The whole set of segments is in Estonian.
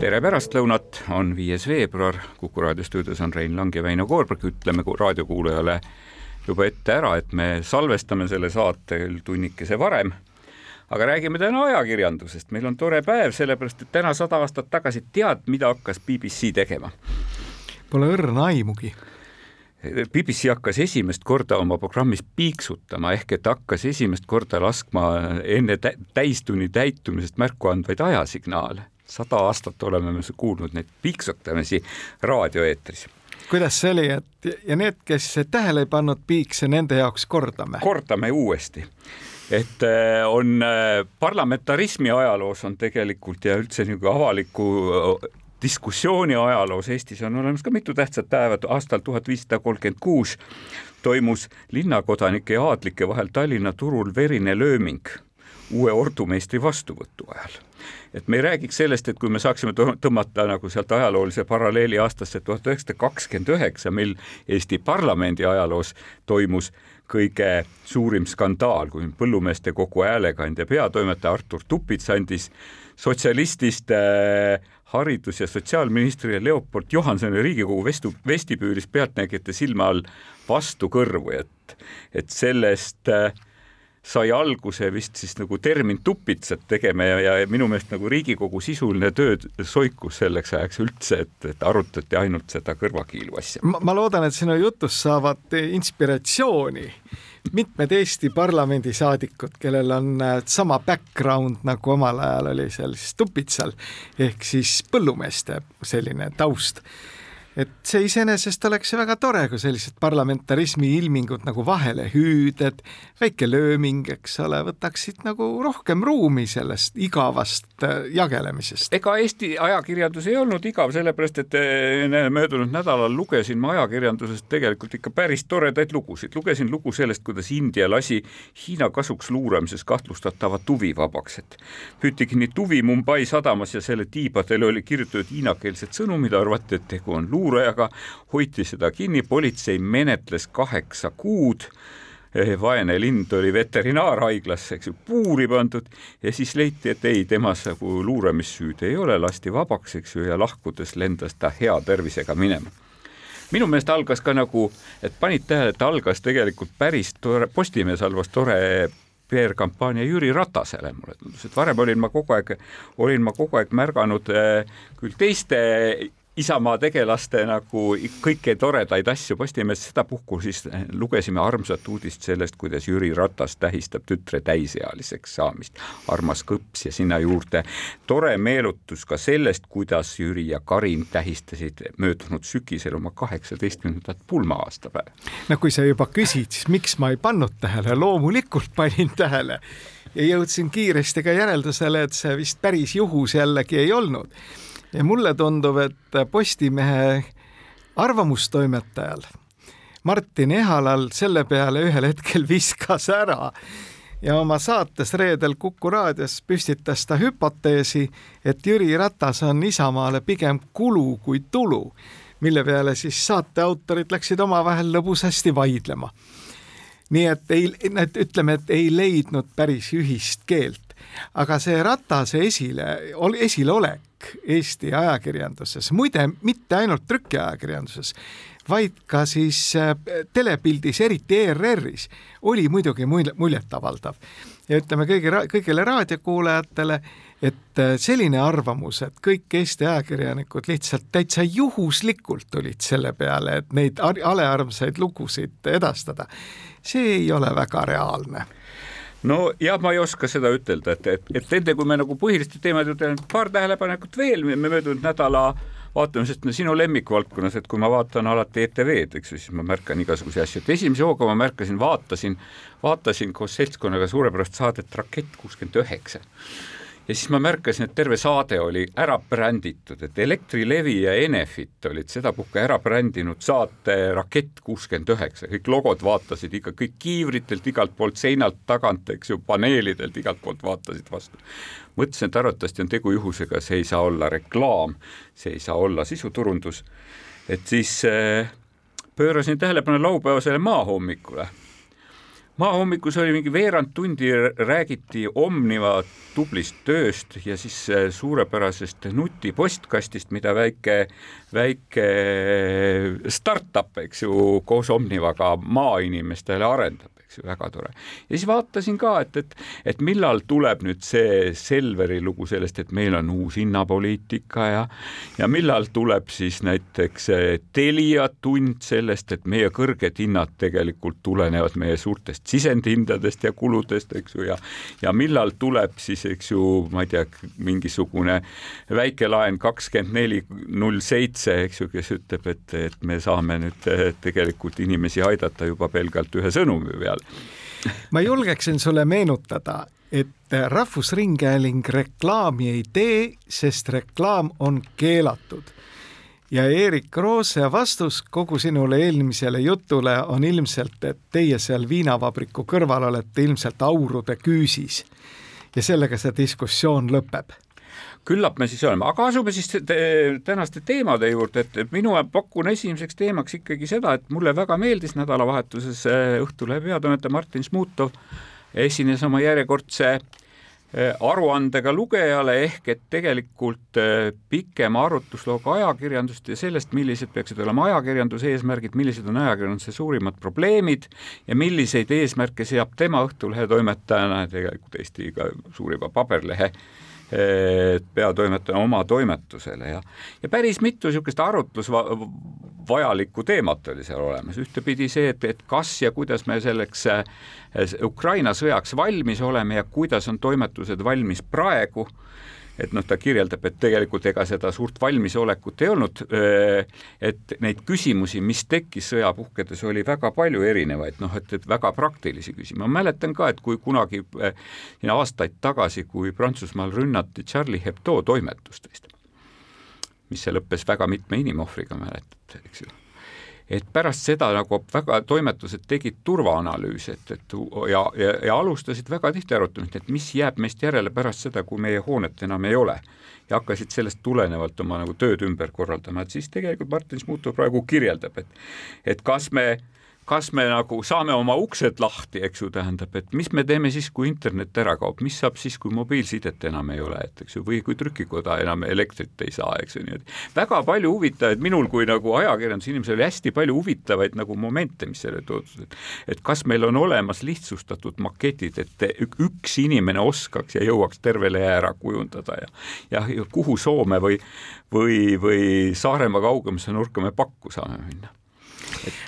tere pärastlõunat, on viies veebruar, Kuku raadio stuudios on Rein Lang ja Väino Koorberg, ütleme raadiokuulajale juba ette ära, et me salvestame selle saate tunnikese varem. aga räägime täna ajakirjandusest, meil on tore päev, sellepärast et täna sada aastat tagasi tead, mida hakkas BBC tegema? Pole õrna aimugi. BBC hakkas esimest korda oma programmis piiksutama ehk et hakkas esimest korda laskma enne täistunni täitumisest märku andvaid ajasignaale sada aastat oleme me kuulnud neid piiksutamisi raadioeetris kuidas see oli, et ja need, kes tähele ei pannud piikse, nende jaoks kordame? kordame uuesti. Et äh, on äh, parlamentarismi ajaloos on tegelikult ja üldse niisugune avaliku äh, diskussiooni ajaloos Eestis on olemas ka mitu tähtsat päeva, aastal tuhat viissada kolmkümmend kuus toimus linnakodanike ja aadlike vahel Tallinna turul verine lööming uue ordumeistri vastuvõtu ajal et me ei räägiks sellest, et kui me saaksime tõmmata nagu sealt ajaloolise paralleeli aastasse tuhat üheksasada kakskümmend üheksa, mil Eesti parlamendi ajaloos toimus kõige suurim skandaal, kui põllumeeste kogu häälekandja peatoimetaja Artur Tupits andis sotsialistist äh, haridus- ja sotsiaalministrile Leopold Johansoni Riigikogu vestu, vestibüülis pealtnägijate silme all vastu kõrvu, et, et sellest äh, sai alguse vist siis nagu termin tupitsat tegema ja, ja minu meelest nagu Riigikogu sisuline töö soikus selleks ajaks üldse, et, et arutati ainult seda kõrvakiilu asja. ma loodan, et sinu jutust saavad inspiratsiooni mitmed Eesti parlamendisaadikud, kellel on äh, sama background nagu omal ajal oli seal siis Tupitsal ehk siis põllumeeste selline taust et see iseenesest oleks ju väga tore, kui sellised parlamentarismi ilmingud nagu vahelehüüded, väike lööming, eks ole, võtaksid nagu rohkem ruumi sellest igavast äh, jagelemisest. ega Eesti ajakirjandus ei olnud igav, sellepärast et äh, möödunud nädalal lugesin ma ajakirjandusest tegelikult ikka päris toredaid lugusid. lugesin lugu sellest, kuidas India lasi Hiina kasuks luuramises kahtlustatavat tuvi vabaks, et püüti kinni tuvi Mumbai sadamas ja selle tiibadele oli kirjutatud hiinakeelsed sõnumid, arvati, et tegu on luuramisega luurajaga, hoiti seda kinni, politsei menetles kaheksa kuud. Eh, vaene lind oli veterinaarhaiglasse, eks ju, puuri pandud. Ja siis leiti, et ei, temas nagu luuramissüüd ei ole, lasti vabaks, eks ju, ja lahkudes lendas ta hea tervisega minema. minu meelest algas ka nagu, et panid tähele, et algas tegelikult päris tore, Postimehe salvas tore PR-kampaania Jüri Ratasele, mulle tundus, et varem olin ma kogu aeg, olin ma kogu aeg märganud äh, küll teiste Isamaa tegelaste nagu kõiki toredaid asju Postimehes, sedapuhku siis lugesime armsat uudist sellest, kuidas Jüri Ratas tähistab tütre täisealiseks saamist. armas kõps ja sinna juurde tore meenutus ka sellest, kuidas Jüri ja Karin tähistasid möödunud sügisel oma kaheksateistkümnendat pulma-aastapäeva. no kui sa juba küsid, siis miks ma ei pannud tähele, loomulikult panin tähele ja jõudsin kiiresti ka järeldusele, et see vist päris juhus jällegi ei olnud ja mulle tundub, et Postimehe arvamustoimetajal Martin Ehalal selle peale ühel hetkel viskas ära ja oma saates reedel Kuku raadios püstitas ta hüpoteesi, et Jüri Ratas on Isamaale pigem kulu kui tulu, mille peale siis saate autorid läksid omavahel lõbusasti vaidlema. nii et ei, et ütleme, et ei leidnud päris ühist keelt, aga see Ratase esile, esileolek Eesti ajakirjanduses, muide mitte ainult trükiajakirjanduses, vaid ka siis äh, telepildis, eriti ERR-is, oli muidugi muljetavaldav. ja ütleme kõigi, kõigile raadiokuulajatele, et äh, selline arvamus, et kõik Eesti ajakirjanikud lihtsalt täitsa juhuslikult tulid selle peale, et neid alearmsaid lugusid edastada, see ei ole väga reaalne no jah, ma ei oska seda ütelda, et, et, et enne kui me nagu põhiliste teemade juurde paar tähelepanekut veel, me möödunud nädala vaatame, sest no sinu lemmikvaldkonnas, et kui ma vaatan alati ETV-d, eks ju, siis ma märkan igasuguseid asju, et esimese hooga ma märkasin, vaatasin, vaatasin koos seltskonnaga suurepärast saadet Rakett kuuskümmend üheksa ja siis ma märkasin, et terve saade oli ära bränditud, et Elektrilevi ja Enefit olid sedapuhku ära brändinud saate Rakett kuuskümmend üheksa, kõik logod vaatasid ikka kõik kiivritelt igalt poolt seinalt tagant, eks ju, paneelidelt igalt poolt vaatasid vastu. mõtlesin, et arvatavasti on tegu juhusega, see ei saa olla reklaam, see ei saa olla sisuturundus, et siis äh, pöörasin tähelepanu laupäevasele maahommikule maahommikus oli mingi veerand tundi räägiti Omniva tublist tööst ja siis äh, suurepärasest nutipostkastist, mida väike, väike startup, eks ju, koos Omnivaga maainimestele arendab eks ju, väga tore. ja siis vaatasin ka, et, et, et millal tuleb nüüd see Selveri lugu sellest, et meil on uus hinnapoliitika ja ja millal tuleb siis näiteks Telia tund sellest, et meie kõrged hinnad tegelikult tulenevad meie suurtest sisendhindadest ja kuludest, eks ju, ja ja millal tuleb siis, eks ju, ma ei tea, mingisugune väikelaen kakskümmend neli null seitse, eks ju, kes ütleb, et, et me saame nüüd tegelikult inimesi aidata juba pelgalt ühe sõnumi peale peal. ma julgeksin sulle meenutada, et Rahvusringhääling reklaami ei tee, sest reklaam on keelatud. ja Erik Roose vastus kogu sinule eelmisele jutule on ilmselt, et teie seal viinavabriku kõrval olete ilmselt aurude küüsis. ja sellega see diskussioon lõpeb küllap me siis oleme, aga asume siis te tänaste teemade juurde, et minu pakun esimeseks teemaks ikkagi seda, et mulle väga meeldis nädalavahetuses äh, Õhtulehe peatoimetaja Martin Šmutov esines oma järjekordse äh, aruandega lugejale ehk et tegelikult äh, pikema arutluslooga ajakirjandust ja sellest, millised peaksid olema ajakirjanduse eesmärgid, millised on ajakirjanduse suurimad probleemid ja milliseid eesmärke seab tema Õhtulehe toimetajana ja tegelikult Eesti ka suurima paberlehe peatoimetaja oma toimetusele ja, ja päris mitu niisugust arutlusvajalikku teemat oli seal olemas, ühtepidi see, et, et kas ja kuidas me selleks äh, Ukraina sõjaks valmis oleme ja kuidas on toimetused valmis praegu et noh, ta kirjeldab, et tegelikult ega seda suurt valmisolekut ei olnud, et neid küsimusi, mis tekkis sõja puhkedes, oli väga palju erinevaid, noh et, et väga praktilisi küsimusi, ma mäletan ka, et kui kunagi aastaid tagasi, kui Prantsusmaal rünnati Charlie Hebdo toimetust vist, mis see lõppes väga mitme inimohvriga, mäletate, eks ju et pärast seda nagu väga toimetused tegid turvaanalüüse, et, et ja, ja, ja alustasid väga tihti arutamist, et mis jääb meist järele pärast seda, kui meie hoonet enam ei ole. ja hakkasid sellest tulenevalt oma nagu tööd ümber korraldama, et siis tegelikult Martin Smuto praegu kirjeldab, et et kas me äh, kas me nagu saame oma uksed lahti, eks ju, tähendab, et mis me teeme siis, kui internet ära kaob, mis saab siis, kui mobiilsidet enam ei ole, et eks ju, või kui trükikoda enam elektrit ei saa, eks ju, niimoodi. väga palju huvitavaid, minul kui nagu ajakirjandusinimesel oli hästi palju huvitavaid nagu momente, mis selle toodud, et et kas meil on olemas lihtsustatud maketid, et üks inimene oskaks ja jõuaks terve lehe ära kujundada ja ja, ja kuhu Soome või või, või Saaremaa kaugemasse nurka me pakku saame minna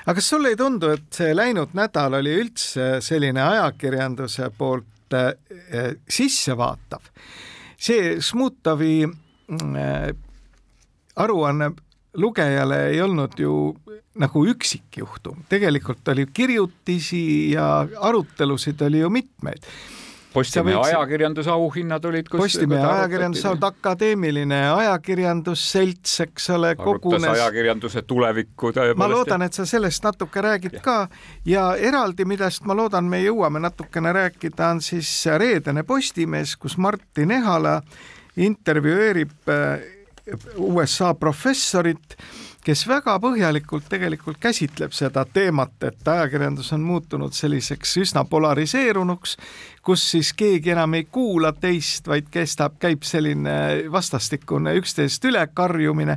aga kas sulle ei tundu, et see läinud nädal oli üldse selline ajakirjanduse poolt äh, sissevaatav? see Šmutovi äh, aruanne lugejale ei olnud ju nagu üksikjuhtum, tegelikult oli kirjutisi ja arutelusid oli ju mitmeid Postimehe võiksid... ajakirjanduse auhinnad olid. Postimehe ajakirjanduse auhinnad, akadeemiline ajakirjandusselts, eks ole, kogunes. ajakirjanduse tulevikku. ma loodan, et sa sellest natuke räägid ja. ka ja eraldi, millest ma loodan, me jõuame natukene rääkida, on siis reedene Postimees, kus Martin Ehala intervjueerib äh, USA professorit kes väga põhjalikult tegelikult käsitleb seda teemat, et ajakirjandus on muutunud selliseks üsna polariseerunuks, kus siis keegi enam ei kuula teist, vaid kestab, käib selline vastastikune üksteisest ülekarjumine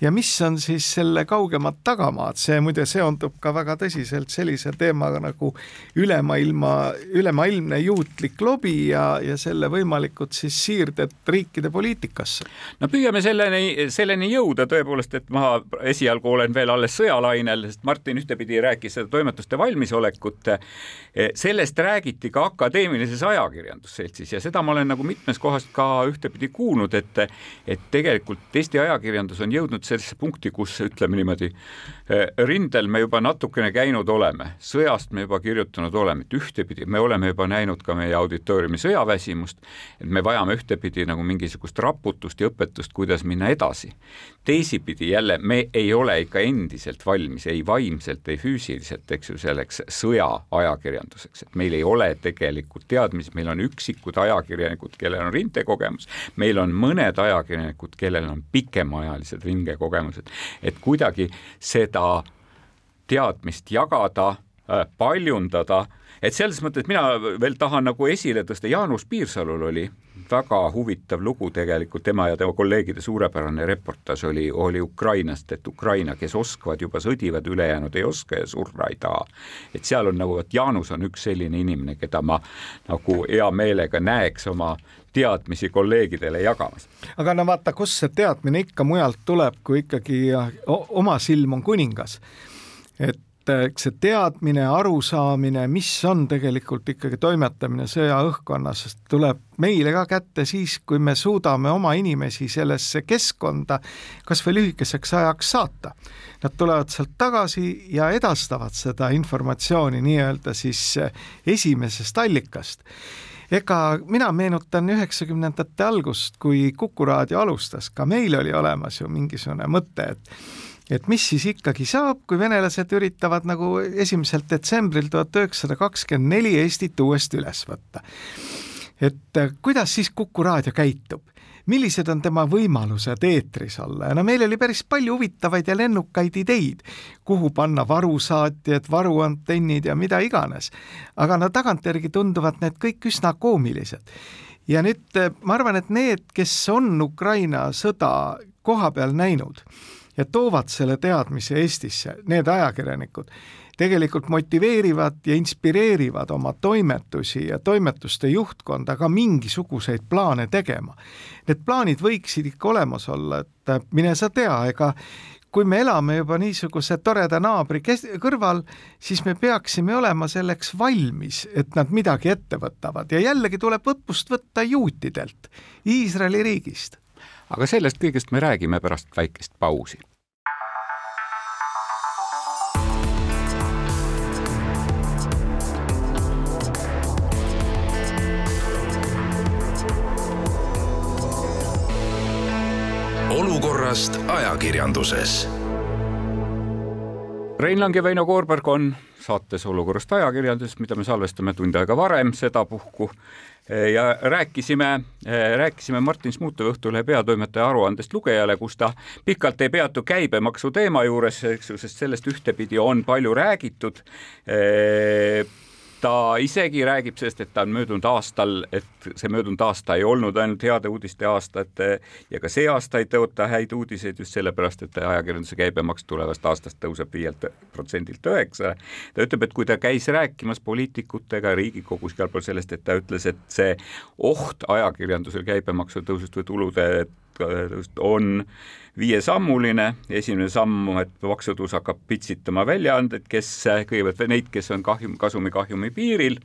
ja mis on siis selle kaugemad tagamaad, see muide seondub ka väga tõsiselt sellise teemaga nagu ülemaailma, ülemaailmne juutlik lobi ja, ja selle võimalikud siis siirded riikide poliitikasse. no püüame selleni, selleni jõuda tõepoolest, et ma esialgu olen veel alles sõjalainel, sest Martin ühtepidi rääkis seda toimetuste valmisolekut. sellest räägiti ka akadeemilises ajakirjandusseltsis ja seda ma olen nagu mitmes kohas ka ühtepidi kuulnud, et, et tegelikult Eesti ajakirjandus on jõudnud sellesse punkti, kus ütleme niimoodi, rindel me juba natukene käinud oleme, sõjast me juba kirjutanud oleme, et ühtepidi me oleme juba näinud ka meie auditooriumi sõjaväsimust, et me vajame ühtepidi nagu mingisugust raputust ja õpetust, kuidas minna edasi. Teisipidi jälle me ei ole ikka endiselt valmis ei vaimselt, ei füüsiliselt, eks ju, selleks sõjaajakirjanduseks, et meil ei ole tegelikult teadmisi, meil on üksikud ajakirjanikud, kellel on rindekogemus, meil on mõned ajakirjanikud, kellel on pikemaajalised rindekogemused, et kuidagi seda teadmist jagada, äh, paljundada et selles mõttes mina veel tahan nagu esile tõsta, Jaanus Piirsalul oli väga huvitav lugu tegelikult, tema ja tema kolleegide suurepärane reportaaž oli, oli Ukrainast, et Ukraina, kes oskavad, juba sõdivad, ülejäänud ei oska ja surra ei taha. et seal on nagu, et Jaanus on üks selline inimene, keda ma nagu hea meelega näeks oma teadmisi kolleegidele jagamas. aga no vaata, kust see teadmine ikka mujalt tuleb, kui ikkagi oma silm on kuningas. et see teadmine, arusaamine, mis on tegelikult ikkagi toimetamine sõjaõhkkonnas, tuleb meile ka kätte siis, kui me suudame oma inimesi sellesse keskkonda kas või lühikeseks ajaks saata. Nad tulevad sealt tagasi ja edastavad seda informatsiooni nii-öelda siis esimesest allikast ega mina meenutan üheksakümnendate algust, kui Kuku raadio alustas, ka meil oli olemas ju mingisugune mõte, et et mis siis ikkagi saab, kui venelased üritavad nagu esimesel detsembril tuhat üheksasada kakskümmend neli Eestit uuesti üles võtta. et äh, kuidas siis Kuku raadio käitub? millised on tema võimalused eetris olla ja no meil oli päris palju huvitavaid ja lennukaid ideid, kuhu panna varusaatjad, varuantennid ja mida iganes. aga no tagantjärgi tunduvad need kõik üsna koomilised. ja nüüd äh, ma arvan, et need, kes on Ukraina sõda koha peal näinud, ja toovad selle teadmise Eestisse, need ajakirjanikud, tegelikult motiveerivad ja inspireerivad oma toimetusi ja toimetuste juhtkonda ka mingisuguseid plaane tegema. Need plaanid võiksid ikka olemas olla, et mine sa tea, ega kui me elame juba niisuguse toreda naabri kes-, kõrval, siis me peaksime olema selleks valmis, et nad midagi ette võtavad ja jällegi tuleb õppust võtta juutidelt, Iisraeli riigist aga sellest kõigest me räägime pärast väikest pausi. olukorrast ajakirjanduses. Rein Lang ja Väino Koorberg on saates Olukorrast ajakirjanduses, mida me salvestame tund aega varem sedapuhku. Ja rääkisime, rääkisime Martin Smuutov Õhtulehe peatoimetaja aruandest lugejale, kus ta pikalt ei peatu käibemaksu teema juures, eks ju, sest sellest ühtepidi on palju räägitud ta isegi räägib sellest, et ta on möödunud aastal, et see möödunud aasta ei olnud ainult heade uudiste aasta, et ja ka see aasta ei tõota häid uudiseid just sellepärast, et ajakirjanduse käibemaks tulevast aastast tõuseb viielt protsendilt üheksale. ta ütleb, et kui ta käis rääkimas poliitikutega Riigikogus igal pool sellest, et ta ütles, et see oht ajakirjandusel käibemaksu tõusust või tulude on viiesammuline, esimene samm, et maksutõus hakkab pitsitama väljaandeid, kes kõigepealt neid, kes on kahjum, kasumi kahjumi piiril,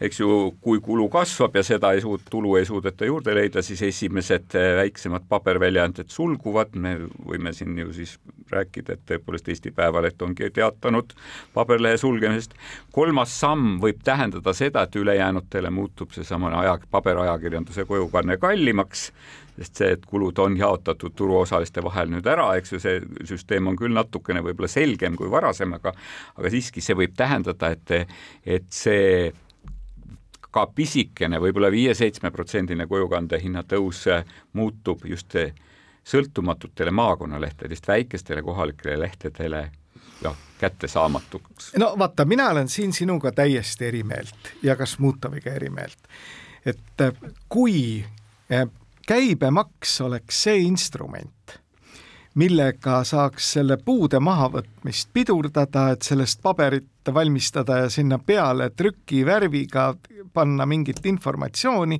eks ju, kui kulu kasvab ja seda ei suud-, tulu ei suudeta juurde leida, siis esimesed väiksemad paberväljaanded sulguvad, me võime siin ju siis rääkida, et tõepoolest Eesti Päevaleht ongi teatanud paberlehe sulgemisest. kolmas samm võib tähendada seda, et ülejäänutele muutub seesama aja, paberajakirjanduse kojukanne kallimaks, sest see, et kulud on jaotatud turuosaliste vahel nüüd ära, eks ju, see süsteem on küll natukene võib-olla selgem kui varasem, aga aga siiski see võib tähendada, et, et see ka pisikene võib, võib-olla viie-seitsmeprotsendine kojukande hinna tõus muutub just sõltumatutele maakonnalehtedest, väikestele kohalikele lehtedele noh, kättesaamatuks. no vaata, mina olen siin sinuga täiesti eri meelt ja kas Muutoviga eri meelt. et kui käibemaks oleks see instrument, millega saaks selle puude mahavõtmist pidurdada, et sellest paberit valmistada ja sinna peale trükivärviga panna mingit informatsiooni,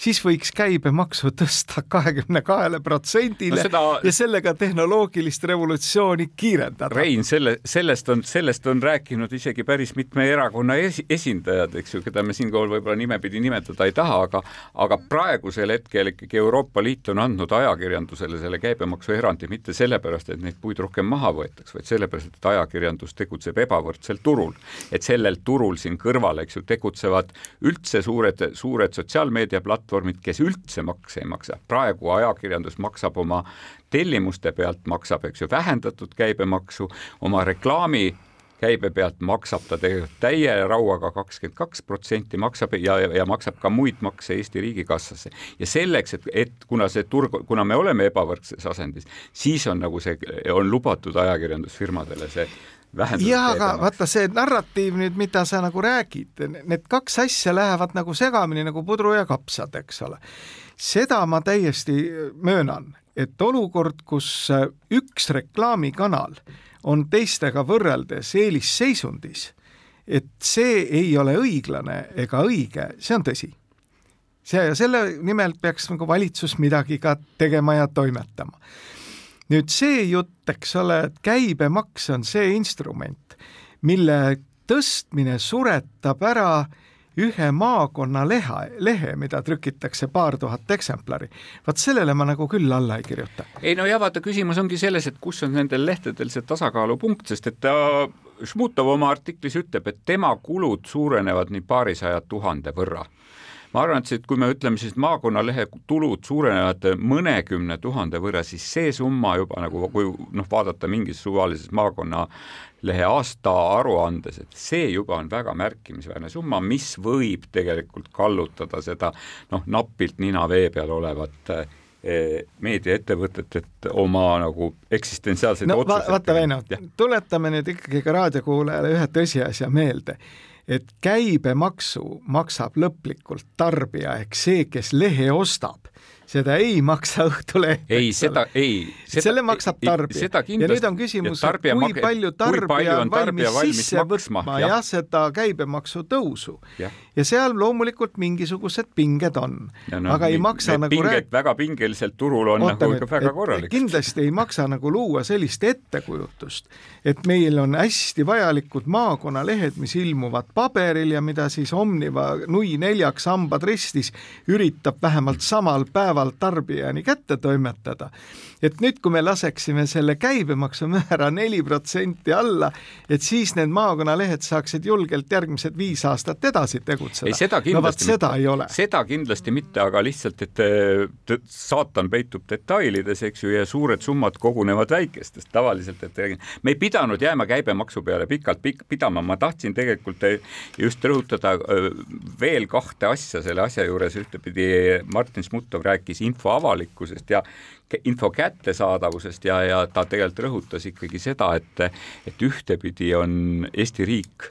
siis võiks käibemaksu tõsta kahekümne kahele protsendile seda... ja sellega tehnoloogilist revolutsiooni kiirendada. Rein, selle, sellest on, sellest on rääkinud isegi päris mitme erakonna esi, esindajad, eks ju, keda me siinkohal võib-olla nimepidi nimetada ei taha, aga aga praegusel hetkel ikkagi Euroopa Liit on andnud ajakirjandusele selle käibemaksuerandi mitte sellepärast, et neid puid rohkem maha võetaks, vaid sellepärast, et ajakirjandus tegutseb ebavõrdsel turul. Et sellel turul siin kõrval, eks ju, tegutsevad üldse suured, suured sotsiaalmeediaplatvormid, kes üldse makse ei maksa. praegu ajakirjandus maksab oma tellimuste pealt, maksab, eks ju, vähendatud käibemaksu, oma reklaami käibe pealt maksab ta tegelikult täie rauaga kakskümmend kaks protsenti maksab ja, ja maksab ka muid makse Eesti riigikassasse. ja selleks, et, et kuna see turg, kuna me oleme ebavõrdses asendis, siis on nagu see, on lubatud ajakirjandusfirmadele see jah, aga vaata see narratiiv nüüd, mida sa nagu räägid, need kaks asja lähevad nagu segamini nagu pudru ja kapsad, eks ole. seda ma täiesti möönan, et olukord, kus üks reklaamikanal on teistega võrreldes eelisseisundis, et see ei ole õiglane ega õige, see on tõsi. see, selle nimel peaks nagu valitsus midagi ka tegema ja toimetama nüüd see jutt, eks ole, et käibemaks on see instrument, mille tõstmine suretab ära ühe maakonna leha, lehe, mida trükitakse paar tuhat eksemplari. vaat sellele ma nagu küll alla ei kirjuta. ei no ja vaata, küsimus ongi selles, et kus on nendel lehtedel see tasakaalupunkt, sest et ta Šmutov oma artiklis ütleb, et tema kulud suurenevad nii paarisaja tuhande võrra ma arvan, et kui me ütleme siis maakonnalehe tulud suurenevad mõnekümne tuhande võrra, siis see summa juba nagu, kui noh, vaadata mingis suvalises maakonnalehe aastaaruandes, et see juba on väga märkimisväärne summa, mis võib tegelikult kallutada seda noh, napilt nina vee peal olevat eh, meediaettevõtet, et oma nagu eksistentsiaalseid no, otsuseid vaata Väino, tuletame nüüd ikkagi ka raadiokuulajale ühe tõsiasja meelde et käibemaksu maksab lõplikult tarbija ehk see, kes lehe ostab seda ei maksa Õhtuleht. ei, seda ei. selle maksab tarbija. ja nüüd on küsimus, kui palju tarbija on valmis sisse võtma jah ja, seda käibemaksu tõusu. ja seal loomulikult mingisugused pinged on. No, aga ei maksa nagu pinged rääk... väga pingeliselt turul on Oota, nagu väga korralik. kindlasti ei maksa nagu luua sellist ettekujutust, et meil on hästi vajalikud maakonnalehed, mis ilmuvad paberil ja mida siis Omniva nui neljaks hambad ristis üritab vähemalt samal päeval päeval tarbijani kätte toimetada. et nüüd, kui me laseksime selle käibemaksumäära neli protsenti alla, et siis need maakonnalehed saaksid julgelt järgmised viis aastat edasi tegutseda. ei, seda kindlasti no, seda ei ole. seda kindlasti mitte, aga lihtsalt, et saatan peitub detailides, eks ju, ja suured summad kogunevad väikestest tavaliselt, et me ei pidanud jääma käibemaksu peale pikalt pik pidama, ma tahtsin tegelikult just rõhutada veel kahte asja selle asja juures, ühtepidi Martin Smutov rääkis rääkis info avalikkusest ja info kättesaadavusest ja, ja ta tegelikult rõhutas ikkagi seda, et, et ühtepidi on Eesti riik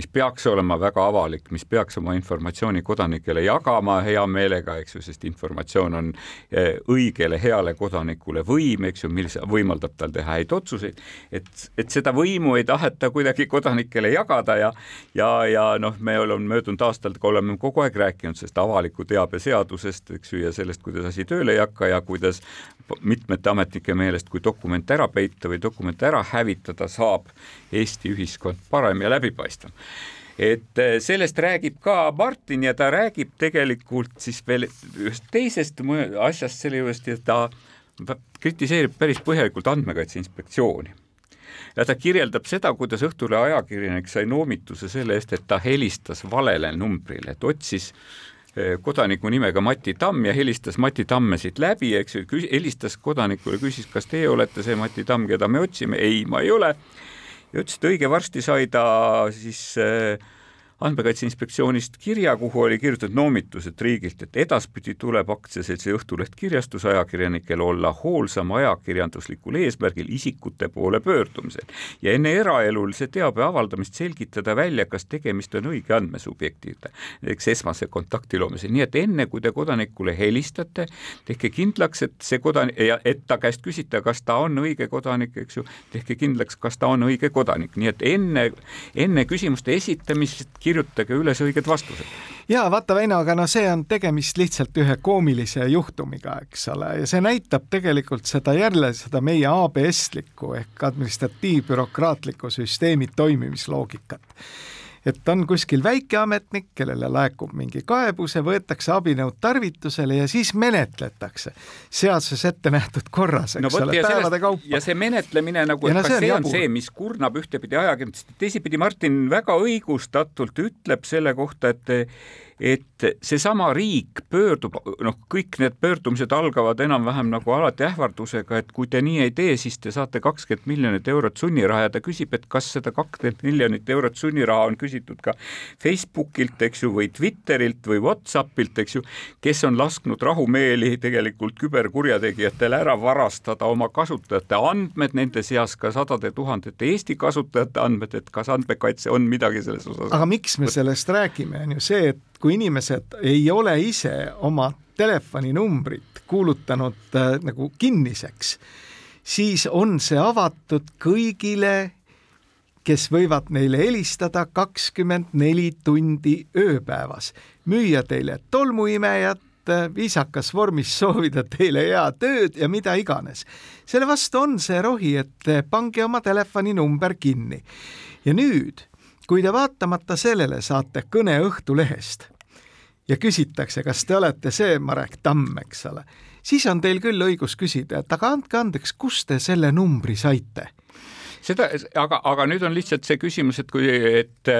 mis peaks olema väga avalik, mis peaks oma informatsiooni kodanikele jagama hea meelega, eks ju, sest informatsioon on eh, õigele heale kodanikule võim, eks ju, mis võimaldab tal teha häid otsuseid, et, et seda võimu ei taheta kuidagi kodanikele jagada ja ja, ja noh, me oleme möödunud aastal, oleme kogu aeg rääkinud sellest avaliku teabe seadusest, eks ju, ja sellest, kuidas asi tööle ei hakka ja kuidas mitmete ametnike meelest, kui dokumente ära peita või dokumente ära hävitada, saab Eesti ühiskond parem ja läbipaistvam et eh, sellest räägib ka Martin ja ta räägib tegelikult siis veel ühest teisest asjast selle juurest ja ta kritiseerib päris põhjalikult Andmekaitse Inspektsiooni. ja ta kirjeldab seda, kuidas Õhtulehe ajakirjanik sai noomituse selle eest, et ta helistas valele numbrile, et otsis eh, kodaniku nimega Mati Tamm ja helistas Mati Tamme siit läbi, eks ju, helistas kodanikule, küsis, kas teie olete see Mati Tamm, keda me otsime, ei, ma ei ole ja ütles, et õige varsti sai ta siis äh, andmekaitse Inspektsioonist kirja, kuhu oli kirjutatud noomitused riigilt, et edaspidi tuleb aktsiaseltsi Õhtuleht kirjastusajakirjanikel olla hoolsam ajakirjanduslikul eesmärgil isikute poole pöördumisel. Ja enne eraelulise teabe avaldamist selgitada välja, kas tegemist on õige andmesubjektiga, näiteks esmase kontakti loomisel, nii et enne, kui te kodanikule helistate, tehke kindlaks, et see kodanik et ta käest küsida, kas ta on õige kodanik, eks ju, tehke kindlaks, kas ta on õige kodanik, nii et enne, enne küsimuste esitamist kirjutage üles õiged vastused. ja vaata, Väino, aga no see on tegemist lihtsalt ühe koomilise juhtumiga, eks ole, ja see näitab tegelikult seda jälle seda meie ABS-likku ehk administratiivbürokraatliku süsteemi toimimisloogikat et on kuskil väikeametnik, kellele laekub mingi kaebus ja võetakse abinõud tarvitusele ja siis menetletakse seaduses ette nähtud korras, eks no, ole, päevade kaupa. ja see menetlemine nagu, et no, kas see on, see on see, mis kurnab ühtepidi ajakirjandust, teisipidi Martin väga õigustatult ütleb selle kohta, et et seesama riik pöördub, noh, kõik need pöördumised algavad enam-vähem nagu alati ähvardusega, et kui te nii ei tee, siis te saate kakskümmend miljonit eurot sunniraha ja ta küsib, et kas seda kakskümmend miljonit eurot sunniraha on küsitud ka Facebookilt, eks ju, või Twitterilt või Whatsappilt, eks ju, kes on lasknud rahumeeli tegelikult küberkurjategijatel ära varastada oma kasutajate andmed, nende seas ka sadade tuhandete Eesti kasutajate andmed, et kas andmekaitse on midagi selles osas. aga miks me sellest räägime, on ju see, et kui inimesed ei ole ise oma telefoninumbrit kuulutanud äh, nagu kinniseks, siis on see avatud kõigile, kes võivad neile helistada kakskümmend neli tundi ööpäevas, müüa teile tolmuimejat, viisakas vormis soovida teile head ööd ja mida iganes. selle vastu on see rohi, et pange oma telefoninumber kinni. ja nüüd kui te vaatamata sellele saate kõne Õhtulehest ja küsitakse, kas te olete see Marek Tamm, eks ole, siis on teil küll õigus küsida, et aga andke andeks, kust te selle numbri saite? seda, aga, aga nüüd on lihtsalt see küsimus, et kui, et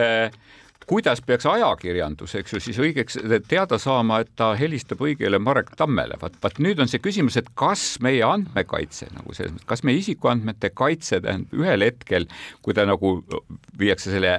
kuidas peaks ajakirjandus, eks ju, siis õigeks teada saama, et ta helistab õigele Marek Tammele. vaat, vaat nüüd on see küsimus, et kas meie andmekaitse nagu selles mõttes, kas meie isikuandmete kaitse tähendab ühel hetkel, kui ta nagu viiakse selle,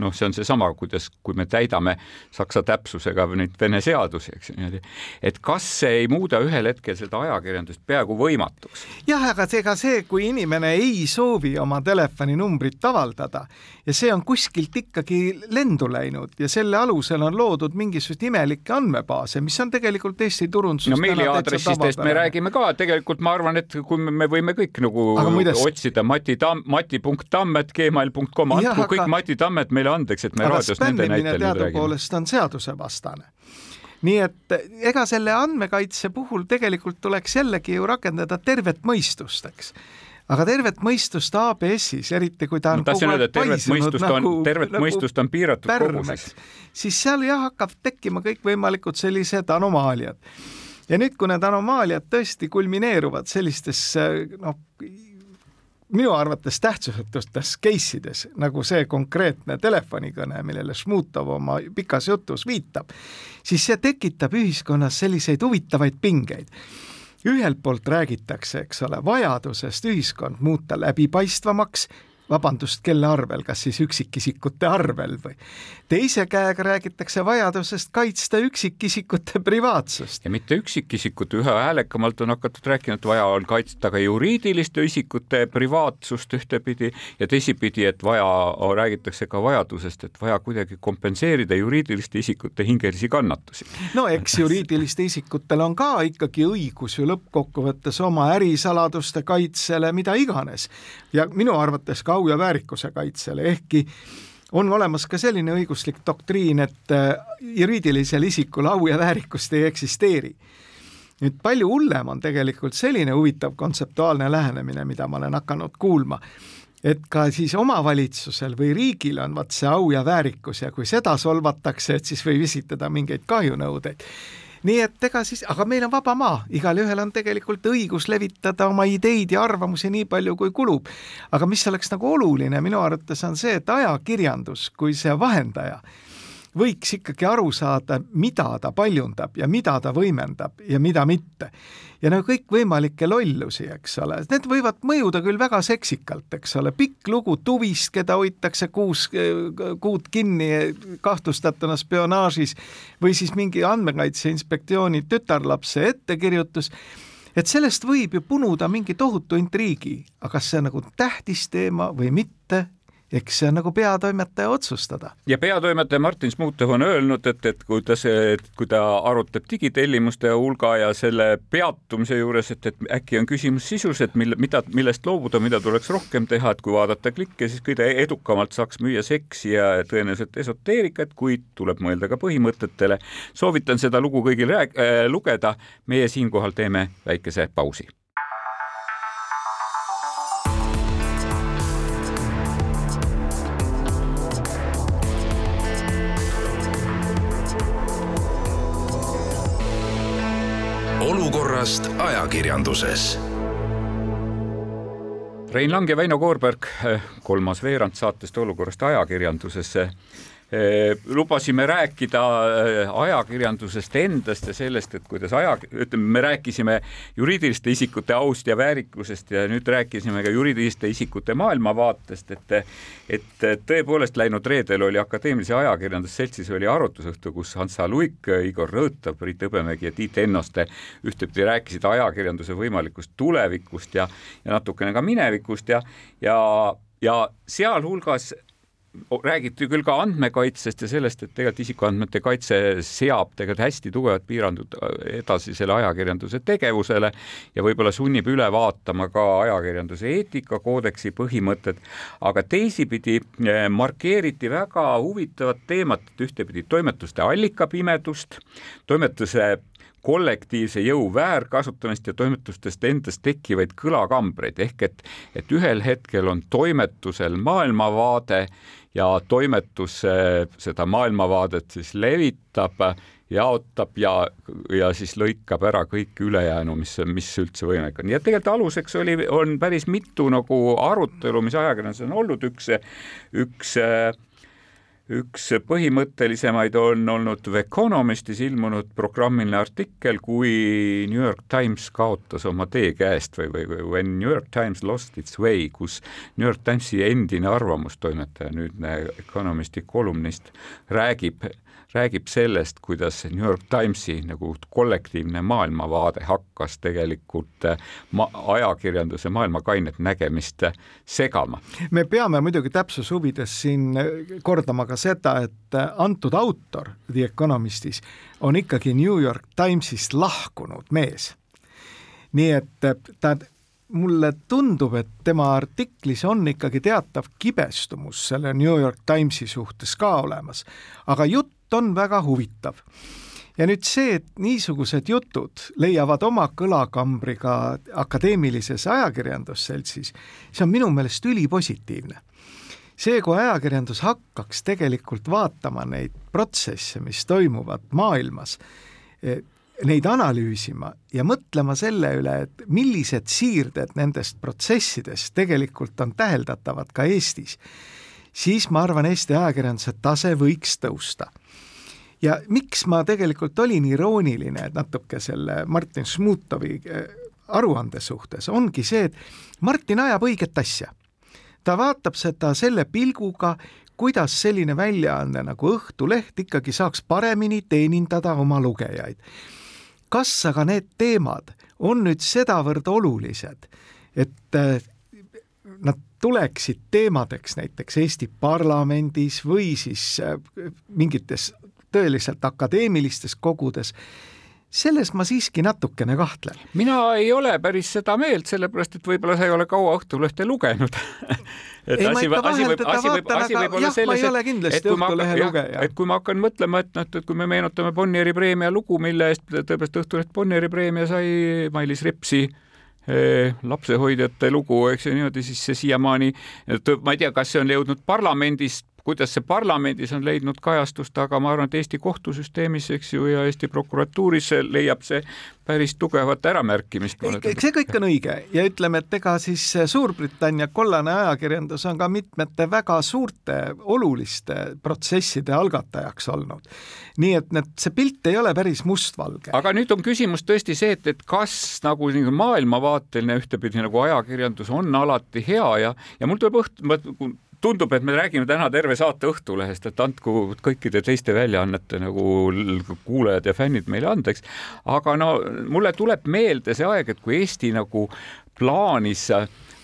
noh, see on seesama, kuidas, kui me täidame saksa täpsusega neid Vene seadusi, eks ju niimoodi, et kas see ei muuda ühel hetkel seda ajakirjandust peaaegu võimatuks? jah, aga ega see, kui inimene ei soovi oma telefoninumbrit avaldada ja see on kuskilt ikkagi lendu läinud ja selle alusel on loodud mingisuguseid imelikke andmebaase, mis on tegelikult Eesti turunduses no meiliaadressidest me räägime ka, tegelikult ma arvan, et kui me, me võime kõik nagu muides... otsida Mati Tamm, mati.tamm.gmail.com, andku kõik aga... Mati Tammed meile andeks, et me raadios nende näitel nüüd räägime. teadupoolest on seadusevastane. Nii et ega selle andmekaitse puhul tegelikult tuleks jällegi ju rakendada tervet mõistust, eks aga tervet mõistust ABS-is, eriti kui ta on no, kogu aeg paisunud nagu, tervet nagu mõistust on piiratud koguses. siis seal jah, hakkab tekkima kõikvõimalikud sellised anomaaliad. ja nüüd, kui need anomaaliad tõesti kulmineeruvad sellistes noh, minu arvates tähtsusetustes case ides, nagu see konkreetne telefonikõne, millele Šmutov oma pikas jutus viitab, siis see tekitab ühiskonnas selliseid huvitavaid pingeid ühelt poolt räägitakse, eks ole, vajadusest ühiskond muuta läbipaistvamaks, vabandust, kelle arvel, kas siis üksikisikute arvel või teise käega räägitakse vajadusest kaitsta üksikisikute privaatsust. ja mitte üksikisikute, üha häälekamalt on hakatud rääkima, et vaja on kaitsta ka juriidiliste isikute privaatsust ühtepidi ja teisipidi, et vaja, räägitakse ka vajadusest, et vaja kuidagi kompenseerida juriidiliste isikute hingelisi kannatusi. no eks juriidiliste isikutel on ka ikkagi õigus ju lõppkokkuvõttes oma ärisaladuste kaitsele, mida iganes. ja minu arvates ka au ja väärikuse kaitsele, ehkki on olemas ka selline õiguslik doktriin, et äh, juriidilisel isikul au ja väärikust ei eksisteeri. nüüd palju hullem on tegelikult selline huvitav kontseptuaalne lähenemine, mida ma olen hakanud kuulma, et ka siis omavalitsusel või riigil on vaat see au ja väärikus ja kui seda solvatakse, et siis võib esitada mingeid kahjunõudeid nii et ega siis, aga meil on vaba maa, igalühel on tegelikult õigus levitada oma ideid ja arvamusi nii palju, kui kulub. aga mis oleks nagu oluline minu arvates on see, et ajakirjandus kui see vahendaja võiks ikkagi aru saada, mida ta paljundab ja mida ta võimendab ja mida mitte. ja no kõikvõimalikke lollusi, eks ole, need võivad mõjuda küll väga seksikalt, eks ole, pikk lugu tuvist, keda hoitakse kuus kuud kinni kahtlustatuna spionaažis või siis mingi andmekaitse inspektsiooni tütarlapse ettekirjutus et sellest võib ju punuda mingi tohutu intriigi, aga kas see on nagu tähtis teema või mitte, eks see on nagu peatoimetaja otsustada. ja peatoimetaja Martin Smuutov on öelnud, et, et kui ta see, kui ta arutab digitellimuste hulga ja selle peatumise juures, et, et äkki on küsimus sisus, et mille, mida, millest loobuda, mida tuleks rohkem teha, et kui vaadata klikke, siis kõige edukamalt saaks müüa seksi ja tõenäoliselt esoteerikat, kuid tuleb mõelda ka põhimõtetele. soovitan seda lugu kõigil rääg- äh,, lugeda. meie siinkohal teeme väikese pausi olukorrast ajakirjanduses. Rein Lang ja Väino Koorberg, kolmas veerand saatest Olukorrast ajakirjanduses Eh, lubasime rääkida eh, ajakirjandusest endast ja sellest, et kuidas aja, ütleme, me rääkisime juriidiliste isikute aust ja väärikusest ja nüüd rääkisime ka juriidiliste isikute maailmavaatest, et et tõepoolest läinud reedel oli Akadeemilise Ajakirjanduse Seltsis oli arutlusõhtu, kus Hansa Luik, Igor Rõõtav, Priit Hõbemägi ja Tiit Ennoste ühtepidi rääkisid ajakirjanduse võimalikust tulevikust ja, ja natukene ka minevikust ja, ja ja sealhulgas räägiti küll ka andmekaitsest ja sellest, et tegelikult isikuandmete kaitse seab tegelikult hästi tugevad piirangud edasisele ajakirjanduse tegevusele ja võib-olla sunnib üle vaatama ka ajakirjanduse eetikakoodeksi põhimõtted, aga teisipidi eh, markeeriti väga huvitavat teemat, et ühtepidi toimetuste allikapimedust, toimetuse kollektiivse jõu väärkasutamist ja toimetustest endast tekkivaid kõlakambreid ehk et, et ühel hetkel on toimetusel maailmavaade ja toimetus seda maailmavaadet siis levitab, jaotab ja, ja siis lõikab ära kõik ülejäänu, mis, mis üldse võimalik on. ja tegelikult aluseks oli, on päris mitu nagu arutelu, mis ajakirjanduses on olnud, üks, üks üks põhimõttelisemaid on olnud The Economistis ilmunud programmiline artikkel, kui New York Times kaotas oma tee käest või, või, või When New York Times lost its way, kus New York Timesi endine arvamustoimetaja, nüüdne Economisti kolumnist räägib räägib sellest, kuidas New York Timesi nagu kollektiivne maailmavaade hakkas tegelikult eh, ma-, ajakirjanduse maailmakainet nägemist eh, segama. me peame muidugi täpsuse huvides siin eh, kordama ka seda, et antud autor The Economistis on ikkagi New York Timesist lahkunud mees. nii et ta mulle tundub, et tema artiklis on ikkagi teatav kibestumus selle New York Timesi suhtes ka olemas, aga jutt on väga huvitav. ja nüüd see, et niisugused jutud leiavad oma kõlakambri ka akadeemilises ajakirjandusseltsis, see on minu meelest ülipositiivne see, kui ajakirjandus hakkaks tegelikult vaatama neid protsesse, mis toimuvad maailmas, eh, neid analüüsima ja mõtlema selle üle, et millised siirded nendest protsessidest tegelikult on täheldatavad ka Eestis, siis ma arvan, Eesti ajakirjanduse tase võiks tõusta ja miks ma tegelikult olin irooniline natuke selle Martin Šmutovi äh, aruande suhtes, ongi see, et Martin ajab õiget asja. ta vaatab seda selle pilguga, kuidas selline väljaanne nagu Õhtuleht ikkagi saaks paremini teenindada oma lugejaid. kas aga need teemad on nüüd sedavõrd olulised, et äh, nad tuleksid teemadeks näiteks Eesti parlamendis või siis äh, mingites tõeliselt akadeemilistes kogudes, selles ma siiski natukene kahtlen. mina ei ole päris seda meelt, sellepärast et võib-olla sa ei ole kaua Õhtulehte lugenud et ei, asi, asi võib, asi võib, asi võib olla selles, et, et kui ma hakkan, et kui ma hakkan mõtlema, et noh, et kui me meenutame Bonnieri preemia lugu, mille eest tõepoolest Õhtuleht Bonnieri preemia sai Mailis Repsi eh, lapsehoidjate lugu, eks ju niimoodi, siis see siiamaani, ma ei tea, kas see on jõudnud parlamendist kuidas see parlamendis on leidnud kajastust, aga ma arvan, et Eesti kohtusüsteemis, eks ju, ja Eesti prokuratuuris leiab see päris tugevat äramärkimist. see kõik on õige ja ütleme, et ega siis Suurbritannia kollane ajakirjandus on ka mitmete väga suurte oluliste protsesside algatajaks olnud. nii et need, see pilt ei ole päris mustvalge. aga nüüd on küsimus tõesti see, et, et kas nagu maailmavaateline ühtepidi nagu ajakirjandus on alati hea ja, ja mul tuleb õhtu, tundub, et me räägime täna terve saate Õhtulehest, et andku kõikide teiste väljaannete nagu kuulajad ja fännid meile andeks. aga no mulle tuleb meelde see aeg, et kui Eesti nagu plaanis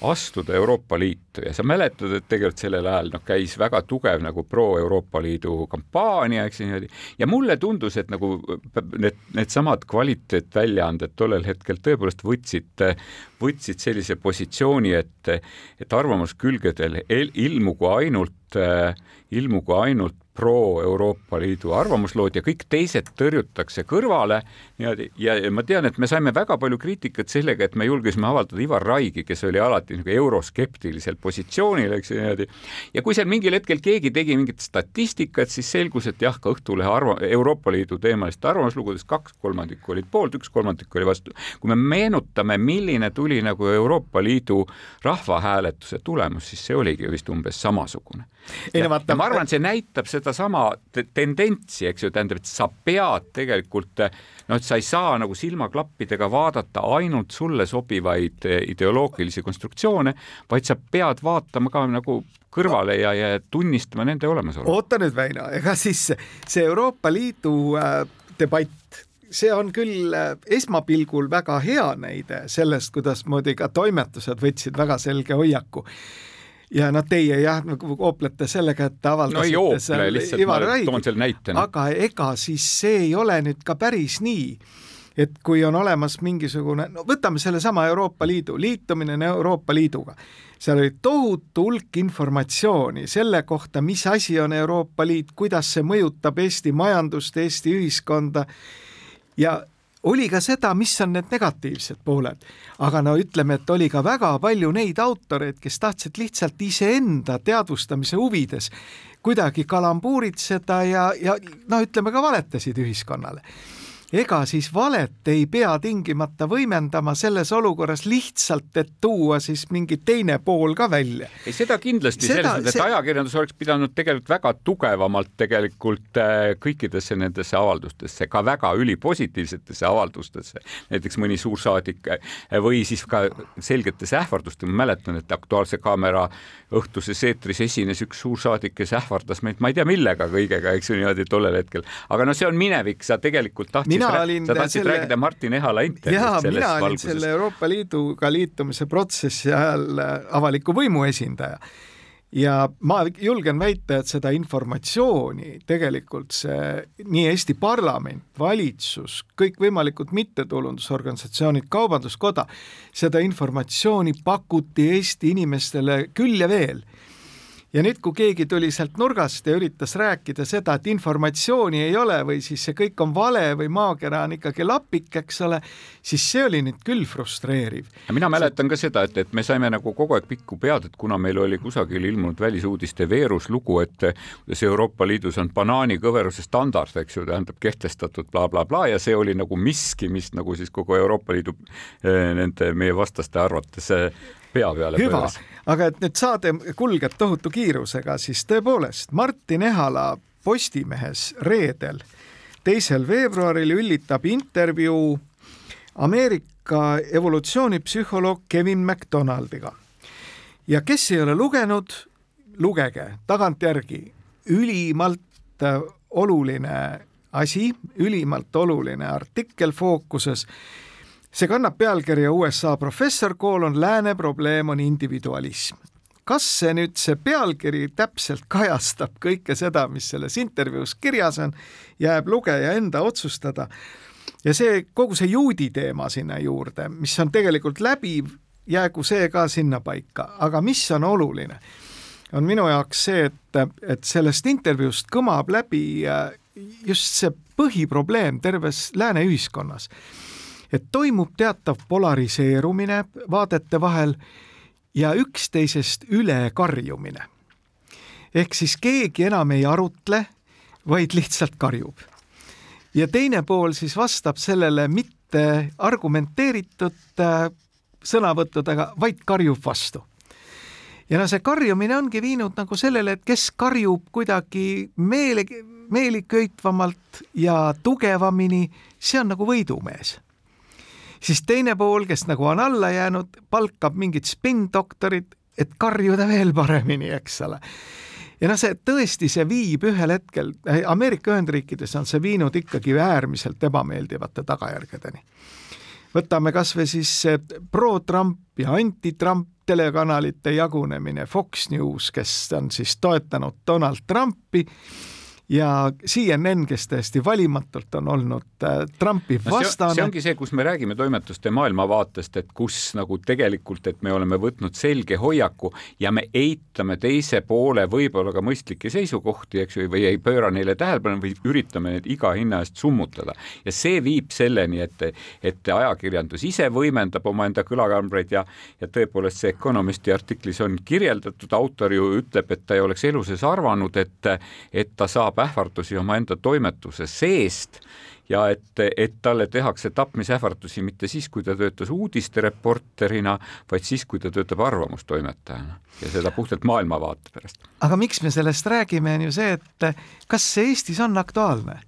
astuda Euroopa Liitu. Ja sa mäletad, et tegelikult sellel ajal noh, käis väga tugev nagu pro-Euroopa Liidu kampaania, eks niimoodi, ja mulle tundus, et nagu need, needsamad kvaliteetväljaanded tollel hetkel tõepoolest võtsid, võtsid sellise positsiooni, et, et arvamuskülgedel ilmugu ainult, ilmugu ainult pro-Euroopa Liidu arvamuslood ja kõik teised tõrjutakse kõrvale ja, ja ma tean, et me saime väga palju kriitikat sellega, et me julgesime avaldada Ivar Raigi, kes oli alati nagu euroskeptilisel positsioonil, eks ju niimoodi. ja kui seal mingil hetkel keegi tegi mingit statistikat, siis selgus, et jah, ka Õhtulehe arva-, Euroopa Liidu teemalist arvamuslugudest kaks kolmandikku olid poolt, üks kolmandik oli vastu. kui me meenutame, milline tuli nagu Euroopa Liidu rahvahääletuse tulemus, siis see oligi vist umbes samasugune. ja, ma arvan, see näitab sedasama tendentsi, eks ju, tähendab, et sa pead tegelikult noh, et sa ei saa nagu silmaklappidega vaadata ainult sulle sobivaid eh, ideoloogilisi konstruktsioone, vaid sa pead vaatama ka nagu kõrvale ja, ja tunnistama nende olemasolu. oota nüüd, Väino, ega siis see Euroopa Liidu äh, debatt see on küll äh, esmapilgul väga hea näide sellest, kuidasmoodi ka toimetused võtsid väga selge hoiaku ja noh, teie jah, nagu ooplete sellega, et te avaldasite no ei oople, lihtsalt ma Raigi, toon selle näitena. aga ega siis see ei ole nüüd ka päris nii, et kui on olemas mingisugune, no võtame sellesama Euroopa Liidu, liitumine Euroopa Liiduga, seal oli tohutu hulk informatsiooni selle kohta, mis asi on Euroopa Liit, kuidas see mõjutab Eesti majandust, Eesti ühiskonda. Ja oli ka seda, mis on need negatiivsed pooled, aga no ütleme, et oli ka väga palju neid autoreid, kes tahtsid lihtsalt iseenda teadvustamise huvides kuidagi kalambuuritseda ja, ja no ütleme ka valetasid ühiskonnale ega siis valet ei pea tingimata võimendama selles olukorras lihtsalt, et tuua siis mingi teine pool ka välja. ei, seda kindlasti, selles mõttes, et see... ajakirjandus oleks pidanud tegelikult väga tugevamalt tegelikult äh, kõikidesse nendesse avaldustesse, ka väga ülipositiivsetesse avaldustesse, näiteks mõni suursaadik äh, või siis ka selgetes ähvardustes, ma mäletan, et Aktuaalse Kaamera õhtuses eetris esines üks suursaadik, kes ähvardas meid, ma ei tea, millega kõigega, eks ju niimoodi tollel hetkel, aga no see on minevik, sa tegelikult tahtsid mina olin sa tahtsid selle... rääkida Martin Ehala intervjuust selles mina olin valguses. selle Euroopa Liiduga liitumise protsessi ajal äh, avaliku võimu esindaja ja ma julgen väita, et seda informatsiooni tegelikult see nii Eesti parlament, valitsus, kõikvõimalikud mittetulundusorganisatsioonid, Kaubanduskoda, seda informatsiooni pakuti Eesti inimestele küll ja veel ja nüüd, kui keegi tuli sealt nurgast ja üritas rääkida seda, et informatsiooni ei ole või siis see kõik on vale või maakera on ikkagi lapik, eks ole, siis see oli nüüd küll frustreeriv. mina mäletan ka seda, et, et me saime nagu kogu aeg pikku pead, et kuna meil oli kusagil ilmunud välisuudiste veeruslugu, et kuidas Euroopa Liidus on banaanikõveruse standard, eks ju, tähendab kehtestatud blablabla bla, bla, ja see oli nagu miski, mis nagu siis kogu Euroopa Liidu eh, nende meie vastaste arvates eh, pea peale hüva, aga et nüüd saade kulgeb tohutu kiirusega, siis tõepoolest Martin Ehala Postimehes reedel, teisel veebruaril üllitab intervjuu Ameerika evolutsioonipsühholoog Kevin McDonaldiga. ja kes ei ole lugenud, lugege. Tagantjärgi, ülimalt oluline asi, ülimalt oluline artikkel fookuses see kannab pealkirja USA professor koolon Lääne probleem on individualism. kas see nüüd, see pealkiri täpselt kajastab kõike seda, mis selles intervjuus kirjas on, jääb lugeja enda otsustada. ja see, kogu see juudi teema sinna juurde, mis on tegelikult läbiv, jäägu see ka sinnapaika, aga mis on oluline, on minu jaoks see, et, et sellest intervjuust kõmab läbi äh, just see põhiprobleem terves lääne ühiskonnas et toimub teatav polariseerumine vaadete vahel ja üksteisest üle karjumine. ehk siis keegi enam ei arutle, vaid lihtsalt karjub. ja teine pool siis vastab sellele mitte argumenteeritud äh, sõnavõttudega, vaid karjub vastu ja no see karjumine ongi viinud nagu sellele, et kes karjub kuidagi meele, meeliköitvamalt ja tugevamini, see on nagu võidumees siis teine pool, kes nagu on alla jäänud, palkab mingid spinndoktorid, et karjuda veel paremini, eks ole ja noh, see tõesti, see viib ühel hetkel, Ameerika Ühendriikides on see viinud ikkagi äärmiselt ebameeldivate tagajärgedeni. võtame kas või siis pro-Trump ja anti-Trump telekanalite jagunemine, Fox News, kes on siis toetanud Donald Trumpi ja CNN, kes täiesti valimatult on olnud äh, Trumpi no vastane. see ongi see, kus me räägime toimetuste maailmavaatest, et kus nagu tegelikult, et me oleme võtnud selge hoiaku ja me eitame teise poole võib-olla ka mõistlikke seisukohti, eks ju, või ei pööra neile tähelepanu või üritame neid iga hinna eest summutada. ja see viib selleni, et, et ajakirjandus ise võimendab omaenda kõlakambreid ja, ja tõepoolest see Economisti artiklis on kirjeldatud, autor ju ütleb, et ta ei oleks elu sees arvanud, et, et ta saab saab ähvardusi omaenda toimetuse seest ja et, et talle tehakse tapmisähvardusi mitte siis, kui ta töötas uudistereporterina, vaid siis, kui ta töötab arvamustoimetajana ja seda puhtalt maailmavaate pärast. aga miks me sellest räägime, on ju see, et kas see Eestis on aktuaalne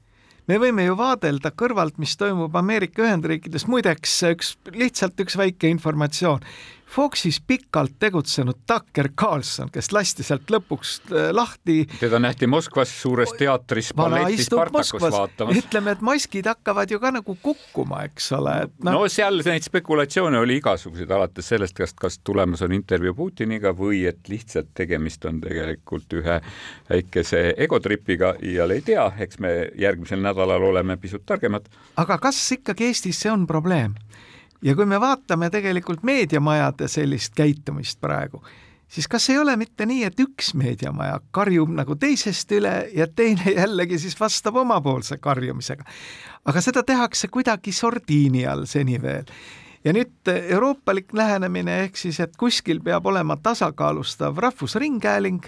me võime ju vaadelda kõrvalt, mis toimub Ameerika Ühendriikides, muideks üks, lihtsalt üks väike informatsioon. Foxis pikalt tegutsenud Tucker Carlson, kes lasti sealt lõpuks äh, lahti. teda nähti Moskvas suures teatris balletis Spartakus vaatamas. ütleme, et maskid hakkavad ju ka nagu kukkuma, eks ole, et no. no seal neid spekulatsioone oli igasuguseid, alates sellest, kas, kas tulemas on intervjuu Putiniga või et lihtsalt tegemist on tegelikult ühe väikese egotripiga, iial ei tea, eks me järgmisel nädalal oleme pisut targemad. aga kas ikkagi Eestis see on probleem? Ja kui me vaatame tegelikult meediamajade sellist käitumist praegu, siis kas ei ole mitte nii, et üks meediamaja karjub nagu teisest üle ja teine jällegi siis vastab omapoolse karjumisega. aga seda tehakse kuidagi sordiini all seni veel. ja nüüd euroopalik lähenemine ehk siis, et kuskil peab olema tasakaalustav rahvusringhääling,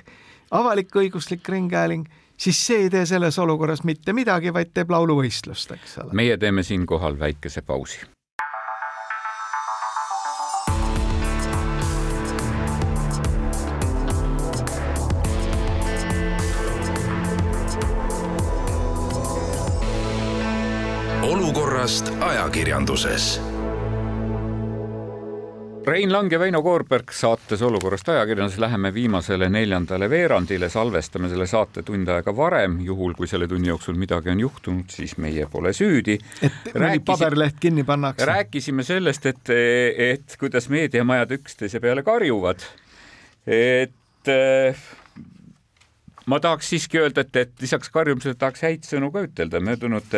avalik-õiguslik ringhääling, siis see ei tee selles olukorras mitte midagi, vaid teeb lauluvõistlust, eks ole. meie teeme siinkohal väikese pausi olukorrast ajakirjanduses. Rein Lang ja Väino Koorberg saates Olukorrast ajakirjanduses läheme viimasele neljandale veerandile, salvestame selle saate tund aega varem, juhul kui selle tunni jooksul midagi on juhtunud, siis meie pole süüdi. et mõni paberleht kinni pannakse. rääkisime sellest, et, et kuidas meediamajad üksteise peale karjuvad. et ma tahaks siiski öelda, et, et lisaks karjumisele tahaks häid sõnu ka ütelda. möödunud,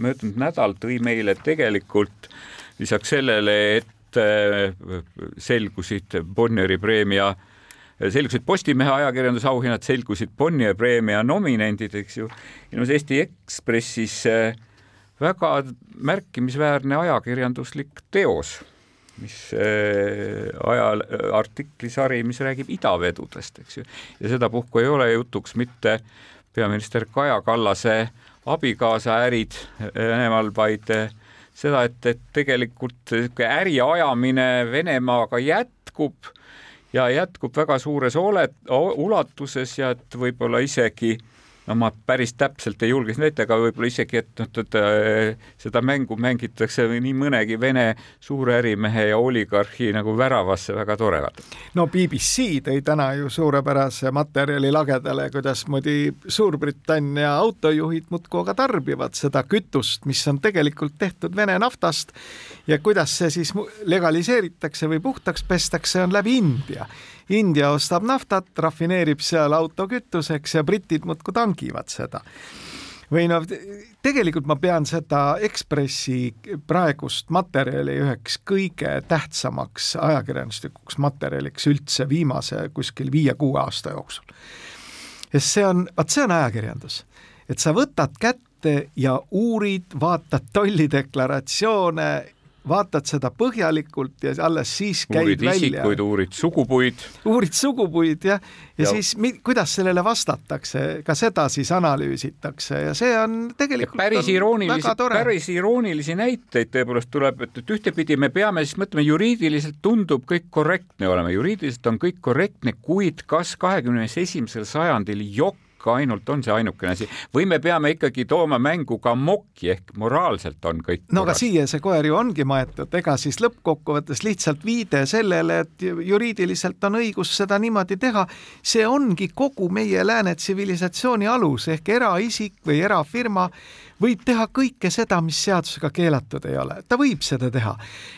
möödunud nädal tõi meile tegelikult lisaks sellele, et äh, selgusid Bonnieri preemia, selgusid Postimehe ajakirjandusauhinnad, selgusid Bonnieri preemia nominendid, eks ju. ilmus Eesti Ekspressis äh, väga märkimisväärne ajakirjanduslik teos mis äh, ajal artiklisari, mis räägib idavedudest, eks ju. ja sedapuhku ei ole jutuks mitte peaminister Kaja Kallase abikaasa ärid Venemaal, vaid äh, seda, et, et tegelikult äri ajamine Venemaaga jätkub ja jätkub väga suures ole, ulatuses ja et võib-olla isegi äh, no ma päris täpselt ei julge siin ette, aga võib-olla isegi, et noh, et äh, seda mängu mängitakse nii mõnegi Vene suure ärimehe ja oligarhi nagu väravasse väga toredalt. no BBC tõi täna ju suurepärase materjali lagedale, kuidasmoodi Suurbritannia autojuhid muudkui aga tarbivad seda kütust, mis on tegelikult tehtud Vene naftast ja kuidas see siis legaliseeritakse või puhtaks pestakse, on läbi India India ostab naftat, rafineerib seal autokütuseks ja britid muudkui tangivad seda või noh, tegelikult ma pean seda Ekspressi praegust materjali üheks kõige tähtsamaks ajakirjanduslikuks materjaliks üldse viimase kuskil viie-kuue aasta jooksul. sest see on, vot see on ajakirjandus, et sa võtad kätte ja uurid, vaatad tollideklaratsioone vaatad seda põhjalikult ja alles siis käid uurid välja. isikuid, uurid sugupuid. uurid sugupuid jah, ja, ja siis mi, kuidas sellele vastatakse, ka seda siis analüüsitakse ja see on tegelikult ja päris iroonilisi, päris iroonilisi näiteid tõepoolest tuleb, et, et ühtepidi me peame siis mõtlema, juriidiliselt tundub kõik korrektne olema, juriidiliselt on kõik korrektne, kuid kas kahekümne esimesel sajandil jokk ikka ainult on see ainukene asi. Või me peame ikkagi tooma mängu ka mokki ehk moraalselt on kõik no aga siia see koer ju ongi maetud, ega siis lõppkokkuvõttes lihtsalt viide sellele, et juriidiliselt on õigus seda niimoodi teha, see ongi kogu meie lääne tsivilisatsiooni alus ehk eraisik või erafirma võib teha kõike seda, mis seadusega keelatud ei ole, ta võib seda teha.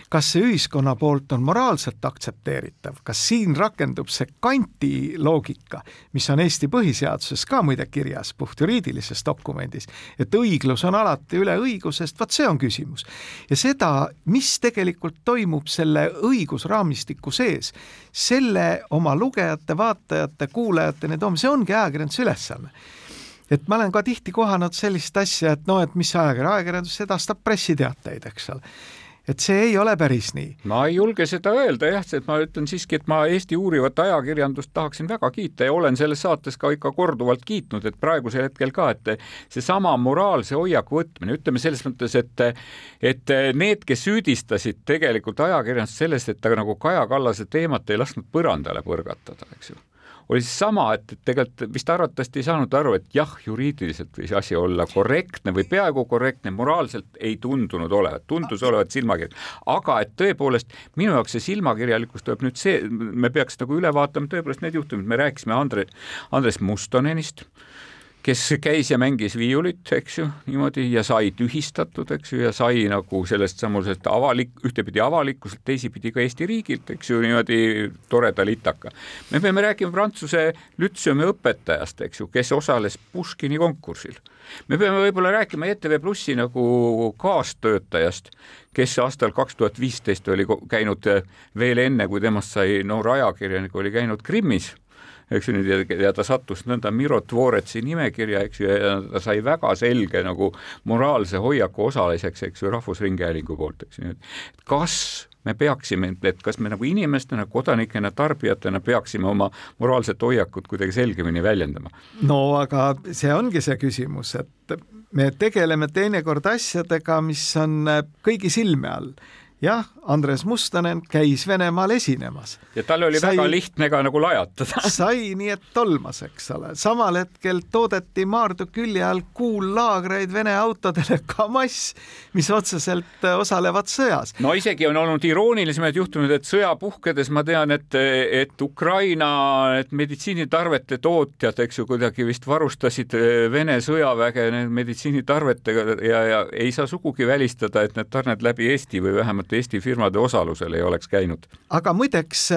kas see ühiskonna poolt on moraalselt aktsepteeritav, kas siin rakendub see kanti loogika, mis on Eesti põhiseaduses ka muide kirjas, puhtjuriidilises dokumendis, et õiglus on alati üle õigusest, vot see on küsimus. ja seda, mis tegelikult toimub selle õigusraamistiku sees, selle oma lugejate, vaatajate, kuulajateni toomine, see ongi ajakirjanduse ülesanne et ma olen ka tihti kohanud sellist asja, et noh, et mis ajakirja, ajakirjandus edastab pressiteateid, eks ole et see ei ole päris nii. ma ei julge seda öelda jah, et ma ütlen siiski, et ma Eesti uurivat ajakirjandust tahaksin väga kiita ja olen selles saates ka ikka korduvalt kiitnud, et praegusel hetkel ka, et seesama moraalse hoiaku võtmine, ütleme selles mõttes, et et need, kes süüdistasid tegelikult ajakirjandust selles, et ta nagu Kaja Kallase teemat ei lasknud põrandale põrgatada, eks ju oli sama, et, et tegelikult vist arvatavasti ei saanud aru, et jah, juriidiliselt võis asi olla korrektne või peaaegu korrektne, moraalselt ei tundunud olevat, tundus olevat silmakirjalik. aga et tõepoolest minu jaoks see silmakirjalikkus tuleb nüüd see, me peaks nagu üle vaatama tõepoolest need juhtumid, me rääkisime Andre, Andres Mustonenist kes käis ja mängis viiulit, eks ju, niimoodi ja sai tühistatud, eks ju, ja sai nagu sellest samusest avalik, ühtepidi avalikkuselt, teisipidi ka Eesti riigilt, eks ju, niimoodi toreda litaka. me peame rääkima Prantsuse lütseumi õpetajast, eks ju, kes osales Puškini konkursil. me peame võib-olla rääkima ETV Plussi nagu kaastöötajast, kes aastal kaks tuhat viisteist oli käinud veel enne, kui temast sai noor ajakirjanik, oli käinud Krimmis eks ju ja, ta sattus nõnda Miro Dvoretsi nimekirja, eks ju, ja ta sai väga selge nagu moraalse hoiaku osaliseks, eks ju, Rahvusringhäälingu poolt, eks ju, et kas me peaksime, et kas me nagu inimestena, kodanikena, tarbijatena peaksime oma moraalset hoiakut kuidagi selgemini väljendama? no aga see ongi see küsimus, et me tegeleme teinekord asjadega, mis on kõigi silme all jah, Andres Mustonen käis Venemaal esinemas. ja tal oli sai, väga lihtne ka nagu lajatada sai nii, et tolmas, eks ole. samal hetkel toodeti Maardu külje all kuullaagreid Vene autodele Kamaz, mis otseselt äh, osalevad sõjas. no isegi on olnud iroonilisemaid juhtumeid, et sõja puhkedes ma tean, et, et Ukraina et meditsiinitarvete tootjad, eks ju, kuidagi vist varustasid äh, Vene sõjaväge meditsiinitarvetega ja, ja ei saa sugugi välistada, et need tarned läbi Eesti või vähemalt ainult Eesti firmade osalusel ei oleks käinud. aga muideks,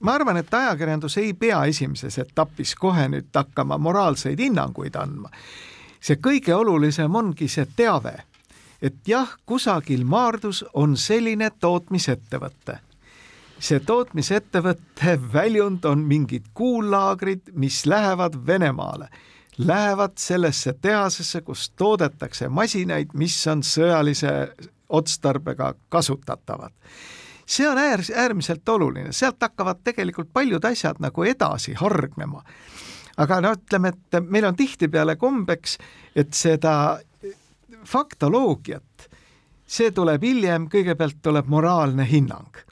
ma arvan, et ajakirjandus ei pea esimeses etapis kohe nüüd hakkama moraalseid hinnanguid andma. see kõige olulisem ongi see teave, et jah, kusagil Maardus on selline tootmisettevõte see tootmisettevõtte väljund on mingid kuullaagrid, mis lähevad Venemaale, lähevad sellesse tehasesse, kus toodetakse masinaid, mis on sõjalise otstarbega kasutatavad. see on äär, äärmiselt oluline, sealt hakkavad tegelikult paljud asjad nagu edasi hargnema. aga no ütleme, et meil on tihtipeale kombeks, et seda faktoloogiat, see tuleb hiljem, kõigepealt tuleb moraalne hinnang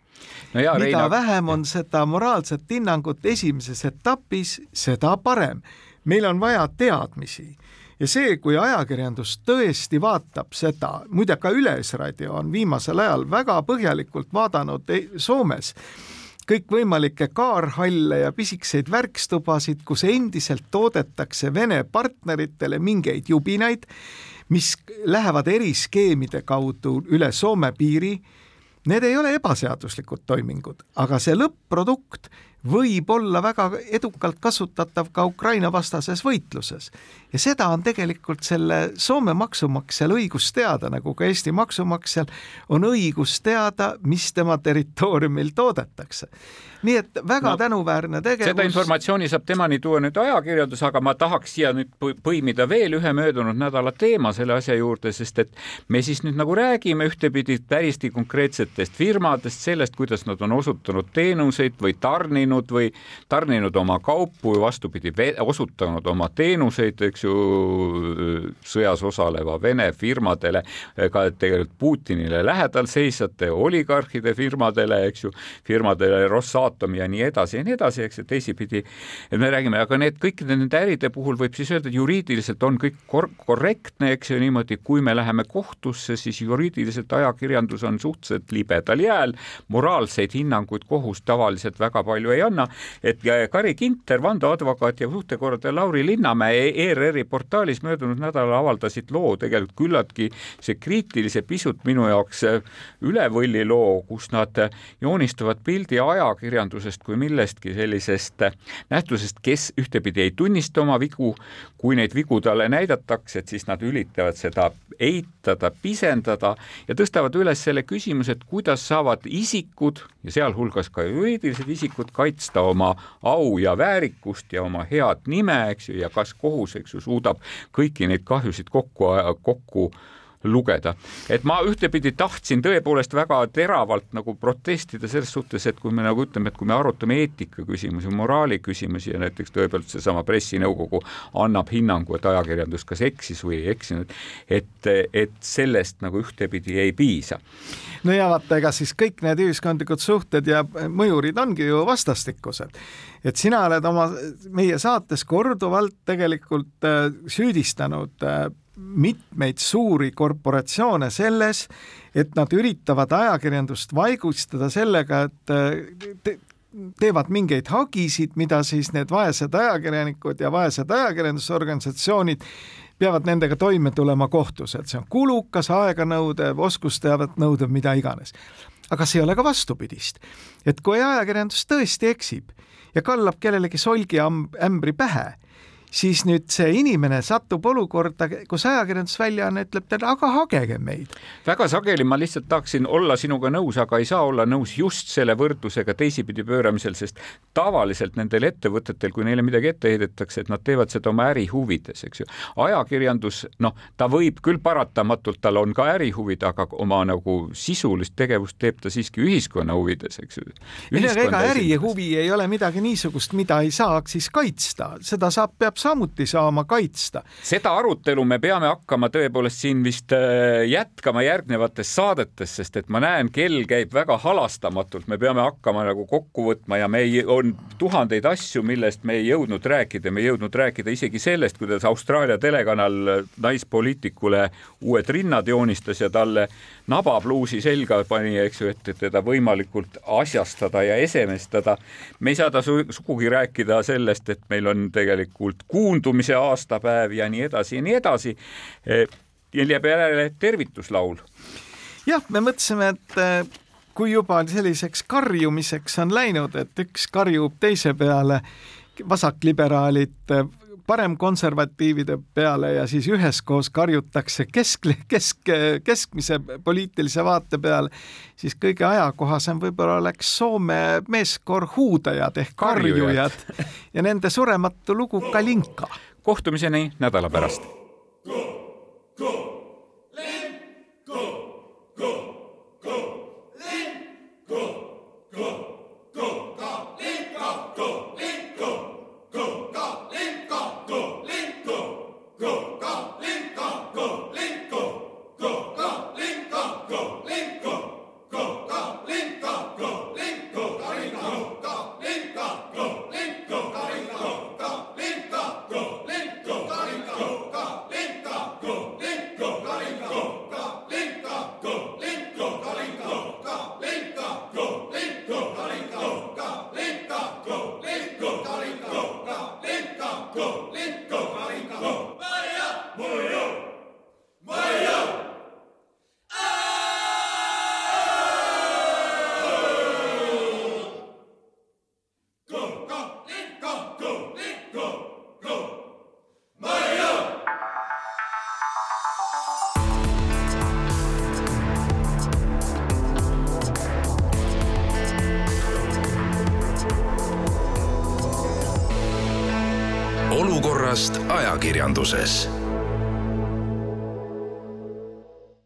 no jaa, mida Reina... vähem on seda moraalset hinnangut esimeses etapis, seda parem. meil on vaja teadmisi ja see, kui ajakirjandus tõesti vaatab seda, muide ka Ülesradio on viimasel ajal väga põhjalikult vaadanud Soomes kõikvõimalikke kaarhalle ja pisikseid värkstubasid, kus endiselt toodetakse Vene partneritele mingeid jubinaid, mis lähevad eriskeemide kaudu üle Soome piiri. Need ei ole ebaseaduslikud toimingud, aga see lõpp-produkt võib olla väga edukalt kasutatav ka Ukraina vastases võitluses. ja seda on tegelikult selle Soome maksumaksjal õigus teada, nagu ka Eesti maksumaksjal on õigus teada, mis tema territooriumil toodetakse nii et väga no, tänuväärne tegevus. seda informatsiooni saab temani tuua nüüd ajakirjandus, aga ma tahaks siia nüüd põimida veel ühe möödunud nädala teema selle asja juurde, sest et me siis nüüd nagu räägime ühtepidi täiesti konkreetsetest firmadest, sellest, kuidas nad on osutanud teenuseid või tarninud või tarninud oma kaupu või vastupidi, osutanud oma teenuseid, eks ju, sõjas osaleva Vene firmadele, ka tegelikult Putinile lähedal seisjate oligarhide firmadele, eks ju, firmadele Rosatom ja nii edasi ja nii edasi, eks ju, teisipidi, et me räägime, aga need kõikide nende äride puhul võib siis öelda, et juriidiliselt on kõik kor korrektne, eks ju, niimoodi, kui me läheme kohtusse, siis juriidiliselt ajakirjandus on suhteliselt libedal jääl, moraalseid hinnanguid kohus tavaliselt väga palju ei anna, et Kari Kinter, vandeadvokaat ja suhtekorraldaja Lauri Linnamäe ERR-i portaalis möödunud nädalal avaldasid loo tegelikult küllaltki see kriitilise, pisut minu jaoks üle võlli loo, kus nad joonistavad pildi ajakirjandusest kui millestki sellisest nähtusest, kes ühtepidi ei tunnista oma vigu, kui neid vigu talle näidatakse, et siis nad üritavad seda eitada, pisendada ja tõstavad üles selle küsimuse, et kuidas saavad isikud ja sealhulgas ka juriidilised isikud kaitsta oma au ja väärikust ja oma head nime, eks ju, ja kas kohus, eks ju, suudab kõiki neid kahjusid kokku, kokku lugeda. et ma ühtepidi tahtsin tõepoolest väga teravalt nagu protestida selles suhtes, et kui me nagu ütleme, et kui me arutame eetika küsimusi, moraali küsimusi ja näiteks tõepoolest seesama pressinõukogu annab hinnangu, et ajakirjandus kas eksis või ei eksinud, et, et sellest nagu ühtepidi ei piisa. no ja vaata, ega siis kõik need ühiskondlikud suhted ja mõjurid ongi ju vastastikused et sina oled oma, meie saates korduvalt tegelikult äh, süüdistanud äh, mitmeid suuri korporatsioone selles, et nad üritavad ajakirjandust vaigustada sellega, et te, teevad mingeid hagisid, mida siis need vaesed ajakirjanikud ja vaesed ajakirjandusorganisatsioonid peavad nendega toime tulema kohtus, et see on kulukas, aeganõudev, oskusteavet nõudev, mida iganes. aga see ei ole ka vastupidist. et kui ajakirjandus tõesti eksib ja kallab kellelegi solgiämbri pähe siis nüüd see inimene satub olukorda, kus ajakirjandusväljaanne ütleb talle, aga hagege meid. väga sageli ma lihtsalt tahaksin olla sinuga nõus, aga ei saa olla nõus just selle võrdlusega teisipidi pööramisel, sest tavaliselt nendel ettevõtetel, kui neile midagi ette heidetakse, et nad teevad seda oma äri huvides, eks ju. ajakirjandus, noh, ta võib küll paratamatult, tal on ka ärihuvid, aga oma nagu sisulist tegevust teeb ta siiski ühiskonna huvides, eks ju. ega ärihuvi ei ole midagi niisugust, mida ei saaks siis kaitsta, seda saab, peab samuti saama kaitsta. seda arutelu me peame hakkama tõepoolest siin vist äh, jätkama järgnevates saadetes, sest et ma näen, kell käib väga halastamatult, me peame hakkama nagu kokku võtma ja me ei, on tuhandeid asju, millest me ei jõudnud rääkida, me ei jõudnud rääkida isegi sellest, kuidas Austraalia telekanal naispoliitikule uued rinnad joonistas ja talle nabapluusi selga pani, eks ju, et teda võimalikult asjastada ja esemestada. me ei saa ta su sugugi rääkida sellest, et meil on tegelikult kuundumise aastapäev ja nii edasi ja nii edasi. jääb järele tervituslaul. jah, me mõtlesime, et eh, kui juba selliseks karjumiseks on läinud, et üks karjub teise peale, vasakliberaalid eh, paremkonservatiivide peale ja siis üheskoos karjutakse kesk, kesk, keskmise poliitilise vaate peale, siis kõige ajakohasem võib-olla oleks Soome meeskoor Huudajad ehk karjujad ja nende surematu lugu Kalinka. kohtumiseni nädala pärast.